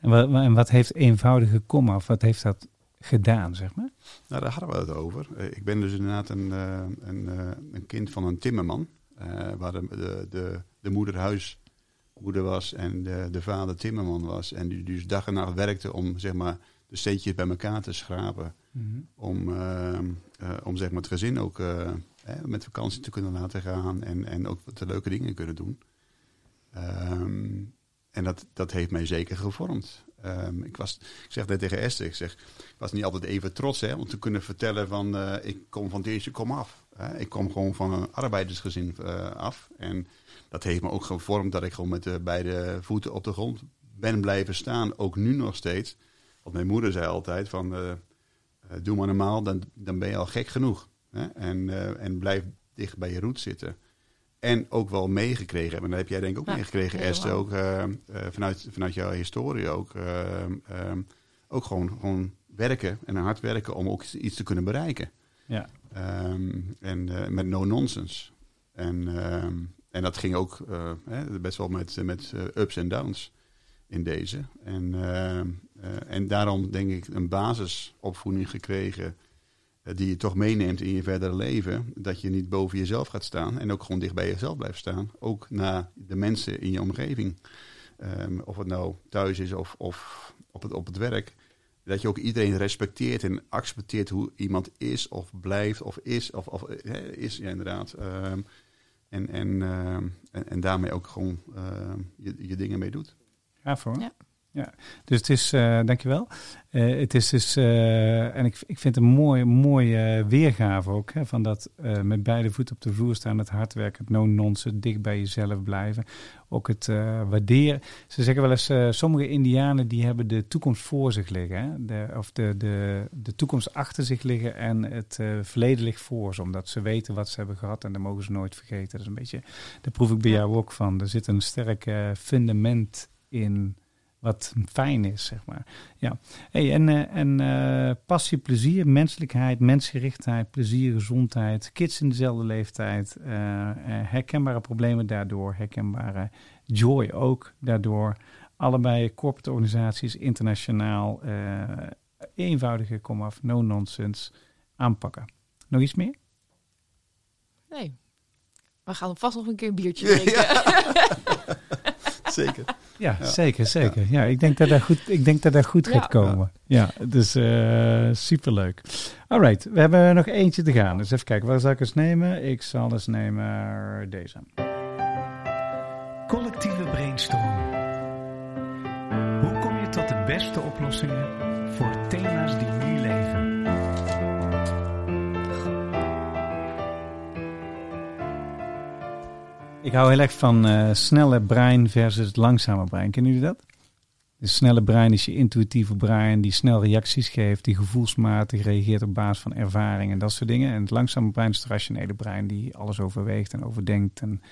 En wat, en wat heeft eenvoudige komaf, wat heeft dat gedaan, zeg maar? Nou, daar hadden we het over. Eh, Ik ben dus inderdaad een, eh, een, eh, een kind van een timmerman. eh, waar de, de, de, de moeder huismoeder was en de, de vader timmerman was. En die dus dag en nacht werkte om zeg maar, de steentjes bij elkaar te schrapen. Om, eh, eh, om zeg maar, het gezin ook eh, hè, met vakantie te kunnen laten gaan. En, en ook wat leuke dingen kunnen doen. Ehm, en dat, dat heeft mij zeker gevormd. Ehm, ik, was, ik zeg net tegen Esther, ik zeg, ik was niet altijd even trots hè, om te kunnen vertellen van eh, ik kom van deze kom af. Hè. Ik kom gewoon van een arbeidersgezin af. En dat heeft me ook gevormd dat ik gewoon met de beide voeten op de grond ben blijven staan. Ook nu nog steeds. Want mijn moeder zei altijd van eh, eh, doe maar normaal, dan, dan ben je al gek genoeg. Hè. En, eh, en blijf dicht bij je roet zitten. En ook wel meegekregen hebben. En dat heb jij denk ik ook Ja, meegekregen. Esther. Ook eh, eh, vanuit, vanuit jouw historie ook. ook gewoon, gewoon werken en hard werken om ook iets te kunnen bereiken. Ja. Ehm, en eh, met no nonsense. En, ehm, en dat ging ook eh, hè, best wel met, met ups en downs in deze. En, ehm, eh, en daarom denk ik een basisopvoeding gekregen eh, die je toch meeneemt in je verdere leven. Dat je niet boven jezelf gaat staan en ook gewoon dicht bij jezelf blijft staan. Ook naar de mensen in je omgeving Ehm, of het nou thuis is of, of op, het, op het werk. Dat je ook iedereen respecteert en accepteert hoe iemand is of blijft of is. Of, of hè, is, ja, inderdaad. Ehm, en, en, ehm, en, en daarmee ook gewoon ehm, je, je dingen mee doet. Ja, voor. Ja. Ja. Dus het is, eh dankjewel. Eh het is dus, eh, en ik, ik vind het een mooie, mooie weergave ook, hè, van dat met beide voeten op de vloer staan, het hard werken, het no-nonsense, dicht bij jezelf blijven. Ook het waarderen. Ze zeggen wel eens, sommige indianen die hebben de toekomst voor zich liggen, hè? De, of de, de, de toekomst achter zich liggen en het verleden ligt voor ze, omdat ze weten wat ze hebben gehad en dat mogen ze nooit vergeten. Dat is een beetje, daar proef ik bij jou ook van. Er zit een sterk fundament in wat fijn is, zeg maar. Ja. Hey, en eh, en eh, passie, plezier, menselijkheid, mensgerichtheid, plezier, gezondheid, kids in dezelfde leeftijd, eh, herkenbare problemen daardoor, herkenbare joy ook daardoor. Allebei corporate organisaties, internationaal, eh, eenvoudige, kom af, no nonsense aanpakken. Nog iets meer? Nee. We gaan vast nog een keer een biertje drinken. Zeker. Ja, Ja. zeker, zeker. Ja, ik denk dat dat goed, ik denk dat dat goed Ja. gaat komen. Ja, dus eh superleuk. Alright, we hebben nog eentje te gaan. Dus even kijken, waar zal ik eens nemen? Ik zal eens nemen deze. Collectieve brainstorm. Hoe kom je tot de beste oplossingen voor thema's Ik hou heel erg van eh, snelle brein versus langzame brein. Kennen jullie dat? De snelle brein is je intuïtieve brein die snel reacties geeft, die gevoelsmatig reageert op basis van ervaring en dat soort dingen. En het langzame brein is het rationele brein die alles overweegt en overdenkt en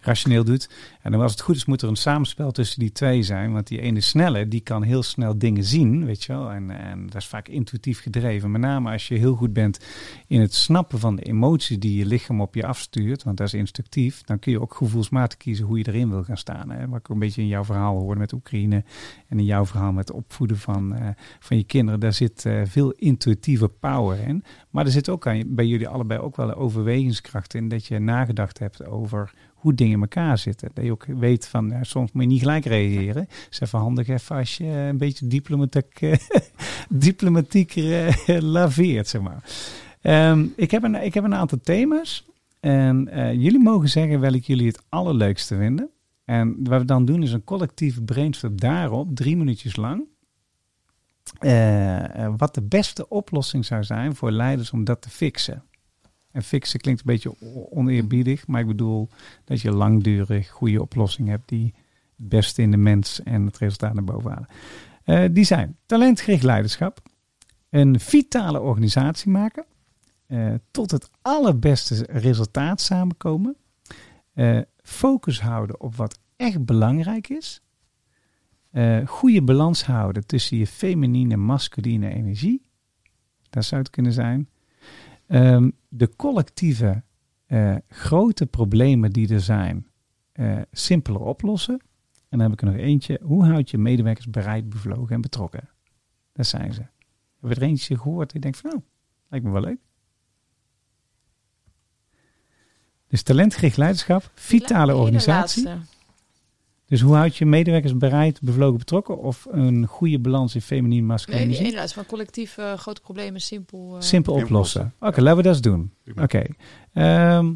rationeel doet. En dan als het goed is moet er een samenspel tussen die twee zijn, want die ene snelle die kan heel snel dingen zien, weet je wel. En, en dat is vaak intuïtief gedreven. Met name als je heel goed bent in het snappen van de emoties die je lichaam op je afstuurt, want dat is instructief, dan kun je ook gevoelsmatig kiezen hoe je erin wil gaan staan. Hè? Wat ik een beetje in jouw verhaal hoorde met Oekraïne en in jouw verhaal met het opvoeden van, eh, van je kinderen, daar zit eh, veel intuïtieve power in. Maar er zit ook aan, bij jullie allebei ook wel een overwegingskracht in dat je nagedacht hebt over hoe dingen in elkaar zitten. Dat je ook weet van, eh, soms moet je niet gelijk reageren. is even handig even als je een beetje diplomatiek, eh, diplomatieker eh, laveert, zeg maar. Ehm, ik, heb een, ik heb een aantal thema's. En jullie mogen zeggen welk jullie het allerleukste vinden. En wat we dan doen is een collectieve brainstorm daarop, drie minuutjes lang. Eh, eh, wat de beste oplossing zou zijn voor leiders om dat te fixen. En fixen klinkt een beetje oneerbiedig, maar ik bedoel dat je langdurig goede oplossing hebt die het beste in de mens en het resultaat naar boven halen. Eh, die zijn talentgericht leiderschap, een vitale organisatie maken, tot het allerbeste resultaat samenkomen, focus houden op wat echt belangrijk is, eh, goede balans houden tussen je feminine en masculine energie, dat zou het kunnen zijn. Ehm, de collectieve eh, grote problemen die er zijn, eh, simpeler oplossen. En dan heb ik er nog eentje. Hoe houd je medewerkers bereid, bevlogen en betrokken? Dat zijn ze. Heb je er eentje gehoord? Ik denk van, nou, lijkt me wel leuk. Dus talentgericht leiderschap, vitale organisatie. Dus hoe houd je medewerkers bereid, bevlogen, betrokken? Of een goede balans in feminien, masculin? Nee, die energie? ene laatste van collectief eh, grote problemen simpel. eh, Simpel oplossen. Oké, laten we dat eens doen. Oké. Ehm,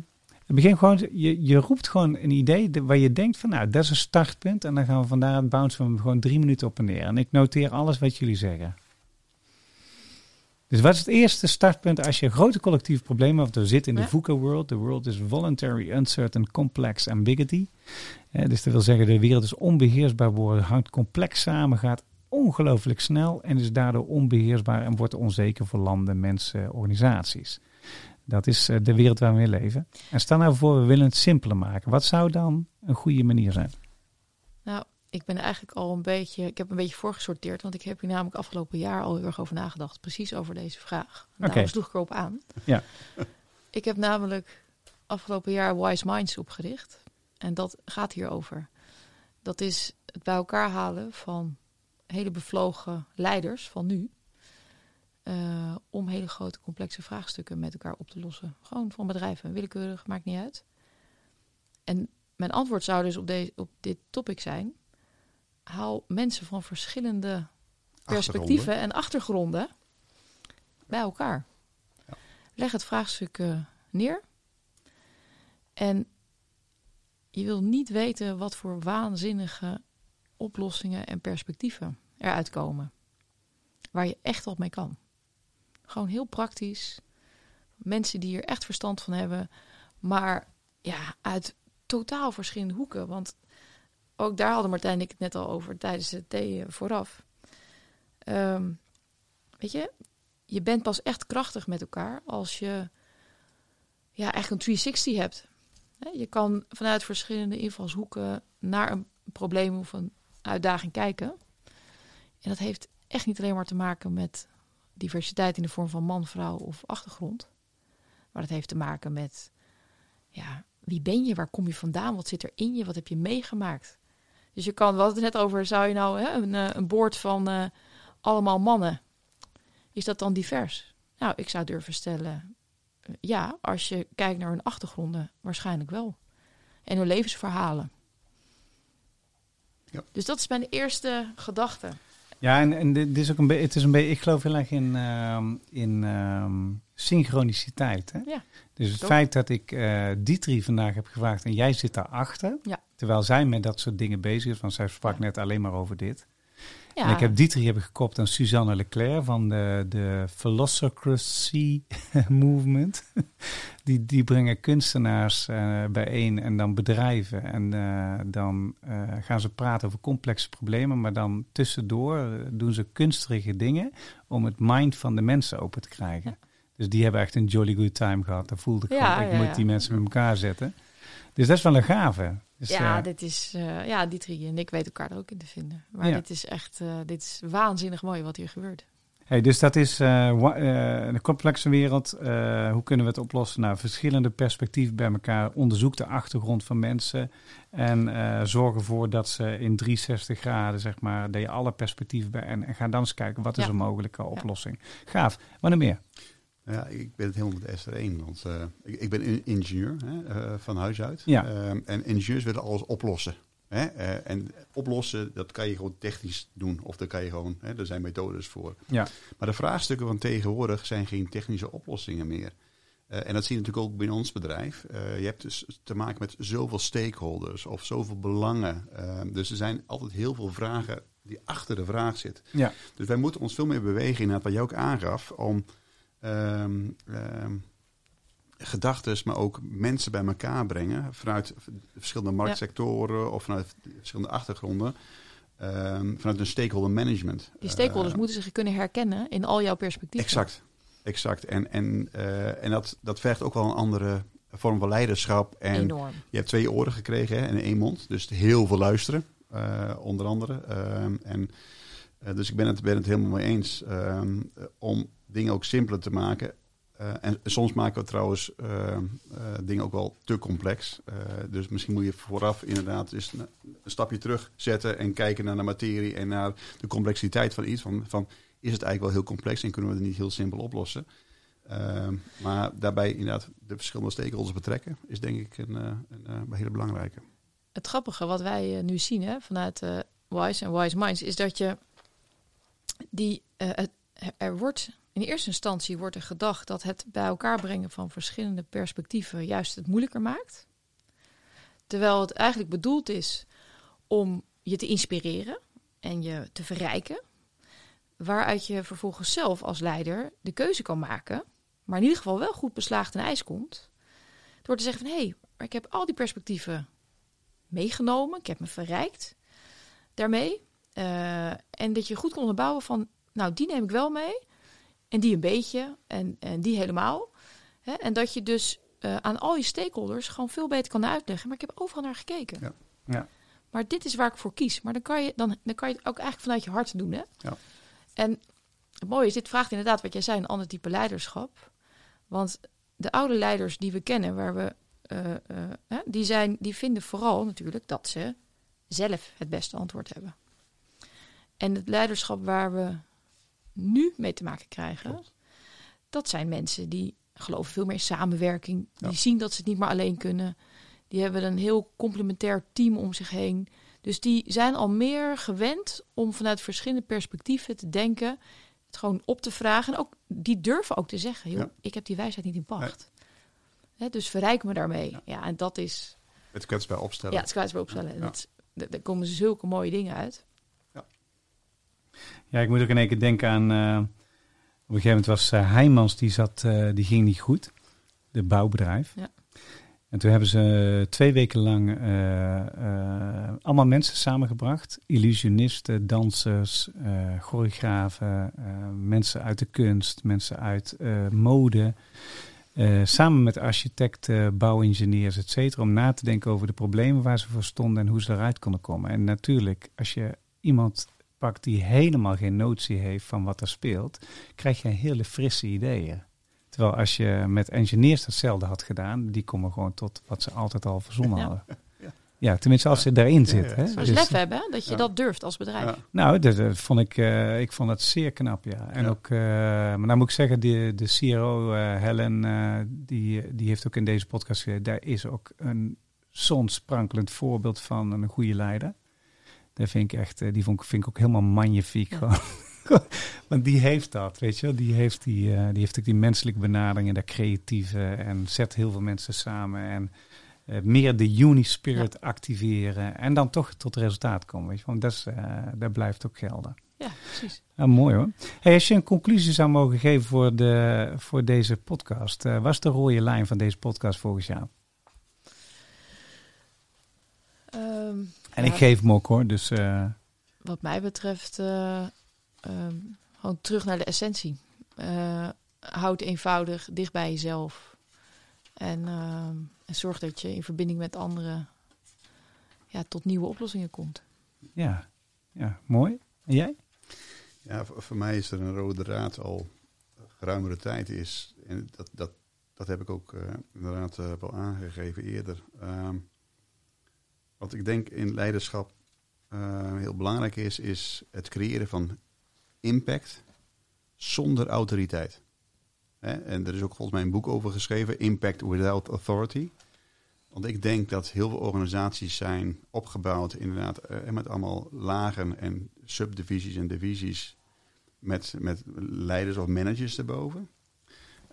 het begin gewoon, je, je roept gewoon een idee de- waar je denkt van, nou, dat is een startpunt. En dan gaan we vandaar bouncen we hem gewoon drie minuten op en neer. En ik noteer alles wat jullie zeggen. Dus wat is het eerste startpunt als je grote collectieve problemen hebt? We zitten in de Ja. VUCA-world. De world is voluntary, uncertain, complex, ambiguity. Eh, dus dat wil zeggen, de wereld is onbeheersbaar worden, hangt complex samen, gaat ongelooflijk snel en is daardoor onbeheersbaar en wordt onzeker voor landen, mensen, organisaties. Dat is eh, de wereld waar we in leven. En stel nou voor, we willen het simpeler maken. Wat zou dan een goede manier zijn? Nou, ik ben eigenlijk al een beetje, ik heb een beetje voorgesorteerd, want ik heb hier namelijk afgelopen jaar al heel erg over nagedacht, precies over deze vraag. Daarom sloeg ik erop aan. Ja. Ik heb namelijk afgelopen jaar Wise Minds opgericht. En dat gaat hierover. Dat is het bij elkaar halen van hele bevlogen leiders van nu. eh, om hele grote complexe vraagstukken met elkaar op te lossen. Gewoon van bedrijven, willekeurig, maakt niet uit. En mijn antwoord zou dus op, deze, op dit topic zijn: haal mensen van verschillende perspectieven en achtergronden bij elkaar. Leg het vraagstuk eh, neer. En je wil niet weten wat voor waanzinnige oplossingen en perspectieven eruit komen. Waar je echt wat mee kan. Gewoon heel praktisch. Mensen die er echt verstand van hebben. Maar ja, uit totaal verschillende hoeken. Want ook daar hadden Martijn en ik het net al over tijdens het thee eh, vooraf. Ehm, weet je, je bent pas echt krachtig met elkaar als je ja, echt een 360 hebt. Je kan vanuit verschillende invalshoeken naar een probleem of een uitdaging kijken. En dat heeft echt niet alleen maar te maken met diversiteit in de vorm van man, vrouw of achtergrond. Maar dat heeft te maken met ja, wie ben je, waar kom je vandaan, wat zit er in je, wat heb je meegemaakt. Dus je kan, we hadden het net over, zou je nou hè, een, eh, een boord van eh, allemaal mannen, is dat dan divers? Nou, ik zou durven stellen, eh, ja, als je kijkt naar hun achtergronden, waarschijnlijk wel. En hun levensverhalen. Ja. Dus dat is mijn eerste gedachte. Ja, en, en dit is ook een beetje, het is een beetje, ik geloof heel erg in, ehm, in ehm, synchroniciteit. Hè? Ja, Dus het toch? feit dat ik eh Dietri vandaag heb gevraagd en jij zit daarachter, Ja. terwijl zij met dat soort dingen bezig is, want zij sprak net alleen maar over dit. Ja, En ik heb Dietri heb ik gekoppeld aan Suzanne Leclerc van de, de Philosophy Movement. Die, die brengen kunstenaars eh, bijeen en dan bedrijven. En eh, dan eh, gaan ze praten over complexe problemen, maar dan tussendoor doen ze kunstige dingen om het mind van de mensen open te krijgen. Dus die hebben echt een jolly good time gehad. Dat voelde ik Ja, gewoon, ik moet die mensen met elkaar zetten. Dus dat is wel een gave. Dus, ja, eh, dit is, eh, ja, die drie en ik weten elkaar er ook in te vinden. Maar Ja. dit is echt, eh, dit is waanzinnig mooi wat hier gebeurt. Hey, dus dat is een complexe wereld. Hoe kunnen we het oplossen? Nou, verschillende perspectieven bij elkaar. Onderzoek de achtergrond van mensen. En zorg ervoor dat ze in 360 graden, zeg maar, dat je alle perspectieven bij. En, en ga dan eens kijken, wat is Ja. een mogelijke oplossing? Gaaf. Wanneer meer? Ja, ik ben het helemaal met Esther één. Want eh, ik, ik ben in- ingenieur hè, eh, van huis uit. Ja. Ehm, en ingenieurs willen alles oplossen. Hè? Eh, en oplossen, dat kan je gewoon technisch doen. Of dat kan je gewoon, hè, er zijn methodes voor. Ja. Maar de vraagstukken van tegenwoordig zijn geen technische oplossingen meer. En dat zie je natuurlijk ook binnen ons bedrijf. Je hebt dus te maken met zoveel stakeholders of zoveel belangen. Ehm, dus er zijn altijd heel veel vragen die achter de vraag zitten. Ja. Dus wij moeten ons veel meer bewegen, inderdaad, wat jij ook aangaf, om ehm gedachten, maar ook mensen bij elkaar brengen. Vanuit verschillende marktsectoren of vanuit verschillende achtergronden. ehm, vanuit een stakeholder management. Die stakeholders Eh, moeten zich kunnen herkennen in al jouw perspectieven. Exact, exact. En, en, eh, en dat, dat vergt ook wel een andere vorm van leiderschap. En Enorm. je hebt twee oren gekregen hè, en één mond. Dus heel veel luisteren, eh, onder andere. En, dus ik ben het, ben het helemaal mee eens om dingen ook simpeler te maken. Eh, en soms maken we trouwens ehm, eh, dingen ook wel te complex. Eh, dus misschien moet je vooraf inderdaad eens een, stapje terug zetten en kijken naar de materie en naar de complexiteit van iets. Van, van, is het eigenlijk wel heel complex en kunnen we het niet heel simpel oplossen? Ehm, maar daarbij inderdaad de verschillende stakeholders betrekken, is denk ik een, eh, een, eh, hele belangrijke. Het grappige wat wij eh, nu zien hè, vanuit eh, Wise en Wise Minds is dat je die eh, er wordt in eerste instantie wordt er gedacht dat het bij elkaar brengen van verschillende perspectieven juist het moeilijker maakt. Terwijl het eigenlijk bedoeld is om je te inspireren en je te verrijken. Waaruit je vervolgens zelf als leider de keuze kan maken. Maar in ieder geval wel goed beslaagd ten ijs komt. Door te zeggen van hé, hey, ik heb al die perspectieven meegenomen. Ik heb me verrijkt daarmee. Eh, en dat je goed kon onderbouwen van, nou, die neem ik wel mee. En die een beetje. En, en die helemaal. Hè? En dat je dus eh, aan al je stakeholders gewoon veel beter kan uitleggen. Maar ik heb overal naar gekeken. Ja. Ja. Maar dit is waar ik voor kies. Maar dan kan je, dan, dan kan je het ook eigenlijk vanuit je hart doen. Hè? Ja. En het mooie is, dit vraagt inderdaad wat jij zei, een ander type leiderschap. Want de oude leiders die we kennen, waar we, eh, eh, hè, die, zijn, die vinden vooral natuurlijk dat ze zelf het beste antwoord hebben. En het leiderschap waar we nu mee te maken krijgen, dat zijn mensen die geloven veel meer in samenwerking. Ja. Die zien dat ze het niet meer alleen kunnen. Die hebben een heel complementair team om zich heen. Dus die zijn al meer gewend om vanuit verschillende perspectieven te denken, het gewoon op te vragen. En ook, die durven ook te zeggen, joh, Ja. ik heb die wijsheid niet in pacht. Hè, dus verrijk me daarmee. Ja, en dat is, Het kwetsbaar opstellen. ja, het kwetsbaar opstellen. En dat- daar komen zulke mooie dingen uit. Ja, ik moet ook in één keer denken aan. eh, op een gegeven moment was eh, Heijmans, die, zat, eh, die ging niet goed. De bouwbedrijf. Ja. En toen hebben ze twee weken lang allemaal mensen samengebracht. Illusionisten, dansers, choreografen, mensen uit de kunst, mensen uit mode. samen met architecten, bouwingenieurs, et cetera. Om na te denken over de problemen waar ze voor stonden en hoe ze eruit konden komen. En natuurlijk, als je iemand pakt die helemaal geen notie heeft van wat er speelt, krijg je hele frisse ideeën. Terwijl als je met engineers hetzelfde had gedaan, die komen gewoon tot wat ze altijd al verzonnen Ja. hadden. Ja, tenminste als ze daarin Ja, zit. ja, hè. Dus- lef hebben, dat je Ja. dat durft als bedrijf. Ja. nou, dat, dat vond ik, eh, ik vond het zeer knap, ja. En Ja. ook, eh, maar dan moet ik zeggen, de, de CRO eh, Helen, eh, die, die heeft ook in deze podcast gezegd, daar is ook een zonsprankelend voorbeeld van een goede leider. Daar vind ik echt, eh, die vond, ik- vind ik ook helemaal magnifiek. Ja. Gewoon. Want die heeft dat, weet je wel. Die heeft, die, eh, die heeft ook die menselijke benadering en dat creatieve en zet heel veel mensen samen en eh, meer de uni-spirit activeren en dan toch tot resultaat komen, weet je. Want dat, is, eh, dat blijft ook gelden. Ja, precies. Ja, mooi hoor. Hey, als je een conclusie zou mogen geven voor, de, voor deze podcast, eh wat is de rode lijn van deze podcast volgens jou? Ehm, En ja, ik geef hem ook hoor, dus eh, Wat mij betreft, eh, ehm, gewoon terug naar de essentie. Eh, houd eenvoudig, dicht bij jezelf. En, ehm, en zorg dat je in verbinding met anderen ja, tot nieuwe oplossingen komt. ja, ja, mooi. En jij? Ja, voor, voor mij is er een rode draad al geruimere tijd is. En dat, dat, dat heb ik ook eh, inderdaad eh, wel aangegeven eerder. Ehm, wat ik denk in leiderschap eh, heel belangrijk is, is het creëren van impact zonder autoriteit. Hè? En er is ook volgens mij een boek over geschreven, Impact Without Authority. Want ik denk dat heel veel organisaties zijn opgebouwd inderdaad eh, met allemaal lagen en subdivisies en divisies met, met leiders of managers erboven.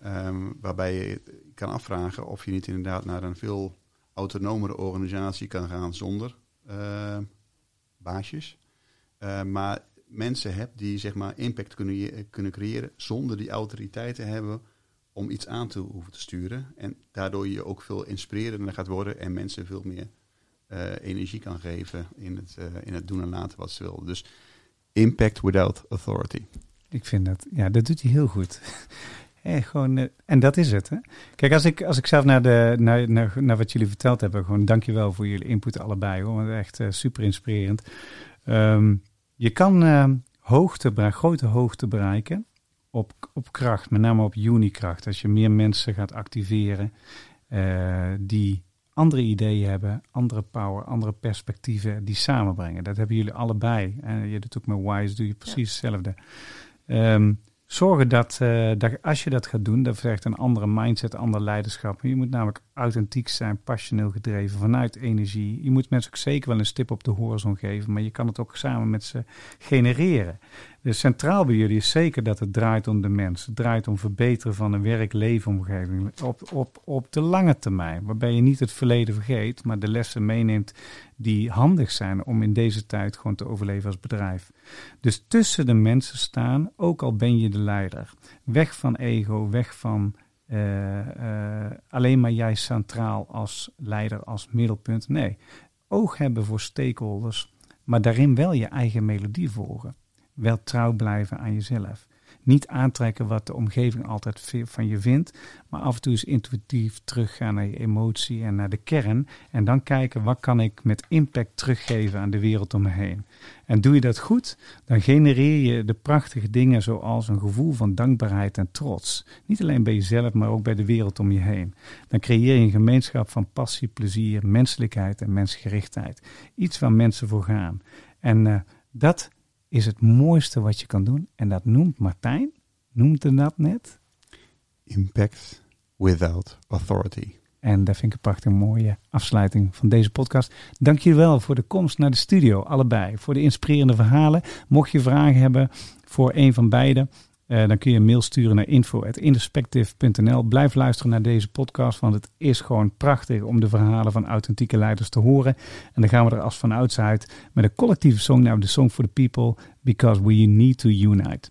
Ehm, waarbij je kan afvragen of je niet inderdaad naar een veel autonomere organisatie kan gaan zonder eh, baasjes. Eh, maar mensen hebt die zeg maar impact kunnen, kunnen creëren zonder die autoriteit te hebben om iets aan te hoeven te sturen. En daardoor je ook veel inspirerender gaat worden en mensen veel meer eh, energie kan geven in het, in het doen en laten wat ze willen. Dus impact without authority. Ik vind dat, ja, dat doet hij heel goed. Hè, gewoon, eh, en dat is het. Hè? Kijk, als ik, als ik zelf naar, de, naar, naar, naar wat jullie verteld hebben, gewoon dankjewel voor jullie input allebei. Hoor, want echt eh, super inspirerend. Ehm, je kan eh, hoogte, grote hoogte bereiken op, op kracht, met name op unikracht. Als je meer mensen gaat activeren eh, die andere ideeën hebben, andere power, andere perspectieven die samenbrengen. Dat hebben jullie allebei. En je doet ook met Wise, doe je precies hetzelfde. Ehm, zorgen dat, eh, dat als je dat gaat doen, dat vergt een andere mindset, ander leiderschap. Je moet namelijk authentiek zijn, passioneel gedreven, vanuit energie. Je moet mensen ook zeker wel een stip op de horizon geven, maar je kan het ook samen met ze genereren. Dus centraal bij jullie is zeker dat het draait om de mens. Het draait om verbeteren van een werk-leefomgeving op, op, op de lange termijn. Waarbij je niet het verleden vergeet, maar de lessen meeneemt die handig zijn om in deze tijd gewoon te overleven als bedrijf. Dus tussen de mensen staan, ook al ben je de leider. Weg van ego, weg van eh, eh, alleen maar jij centraal als leider, als middelpunt. Nee, oog hebben voor stakeholders, maar daarin wel je eigen melodie volgen. Wel trouw blijven aan jezelf. Niet aantrekken wat de omgeving altijd van je vindt, maar af en toe eens intuïtief teruggaan naar je emotie en naar de kern. En dan kijken wat kan ik met impact teruggeven aan de wereld om me heen. En doe je dat goed, dan genereer je de prachtige dingen zoals een gevoel van dankbaarheid en trots. Niet alleen bij jezelf, maar ook bij de wereld om je heen. Dan creëer je een gemeenschap van passie, plezier, menselijkheid en mensgerichtheid. Iets waar mensen voor gaan. En eh, dat is het mooiste wat je kan doen. En dat noemt Martijn, noemde dat net. Impact without authority. En dat vind ik een prachtig mooie afsluiting van deze podcast. Dank jullie wel voor de komst naar de studio, allebei. Voor de inspirerende verhalen. Mocht je vragen hebben voor een van beiden, eh, dan kun je een mail sturen naar info.introspective.nl. Blijf luisteren naar deze podcast, want het is gewoon prachtig om de verhalen van authentieke leiders te horen. En dan gaan we er als vanouds uit met een collectieve song, nou de Song for the People, Because We Need to Unite.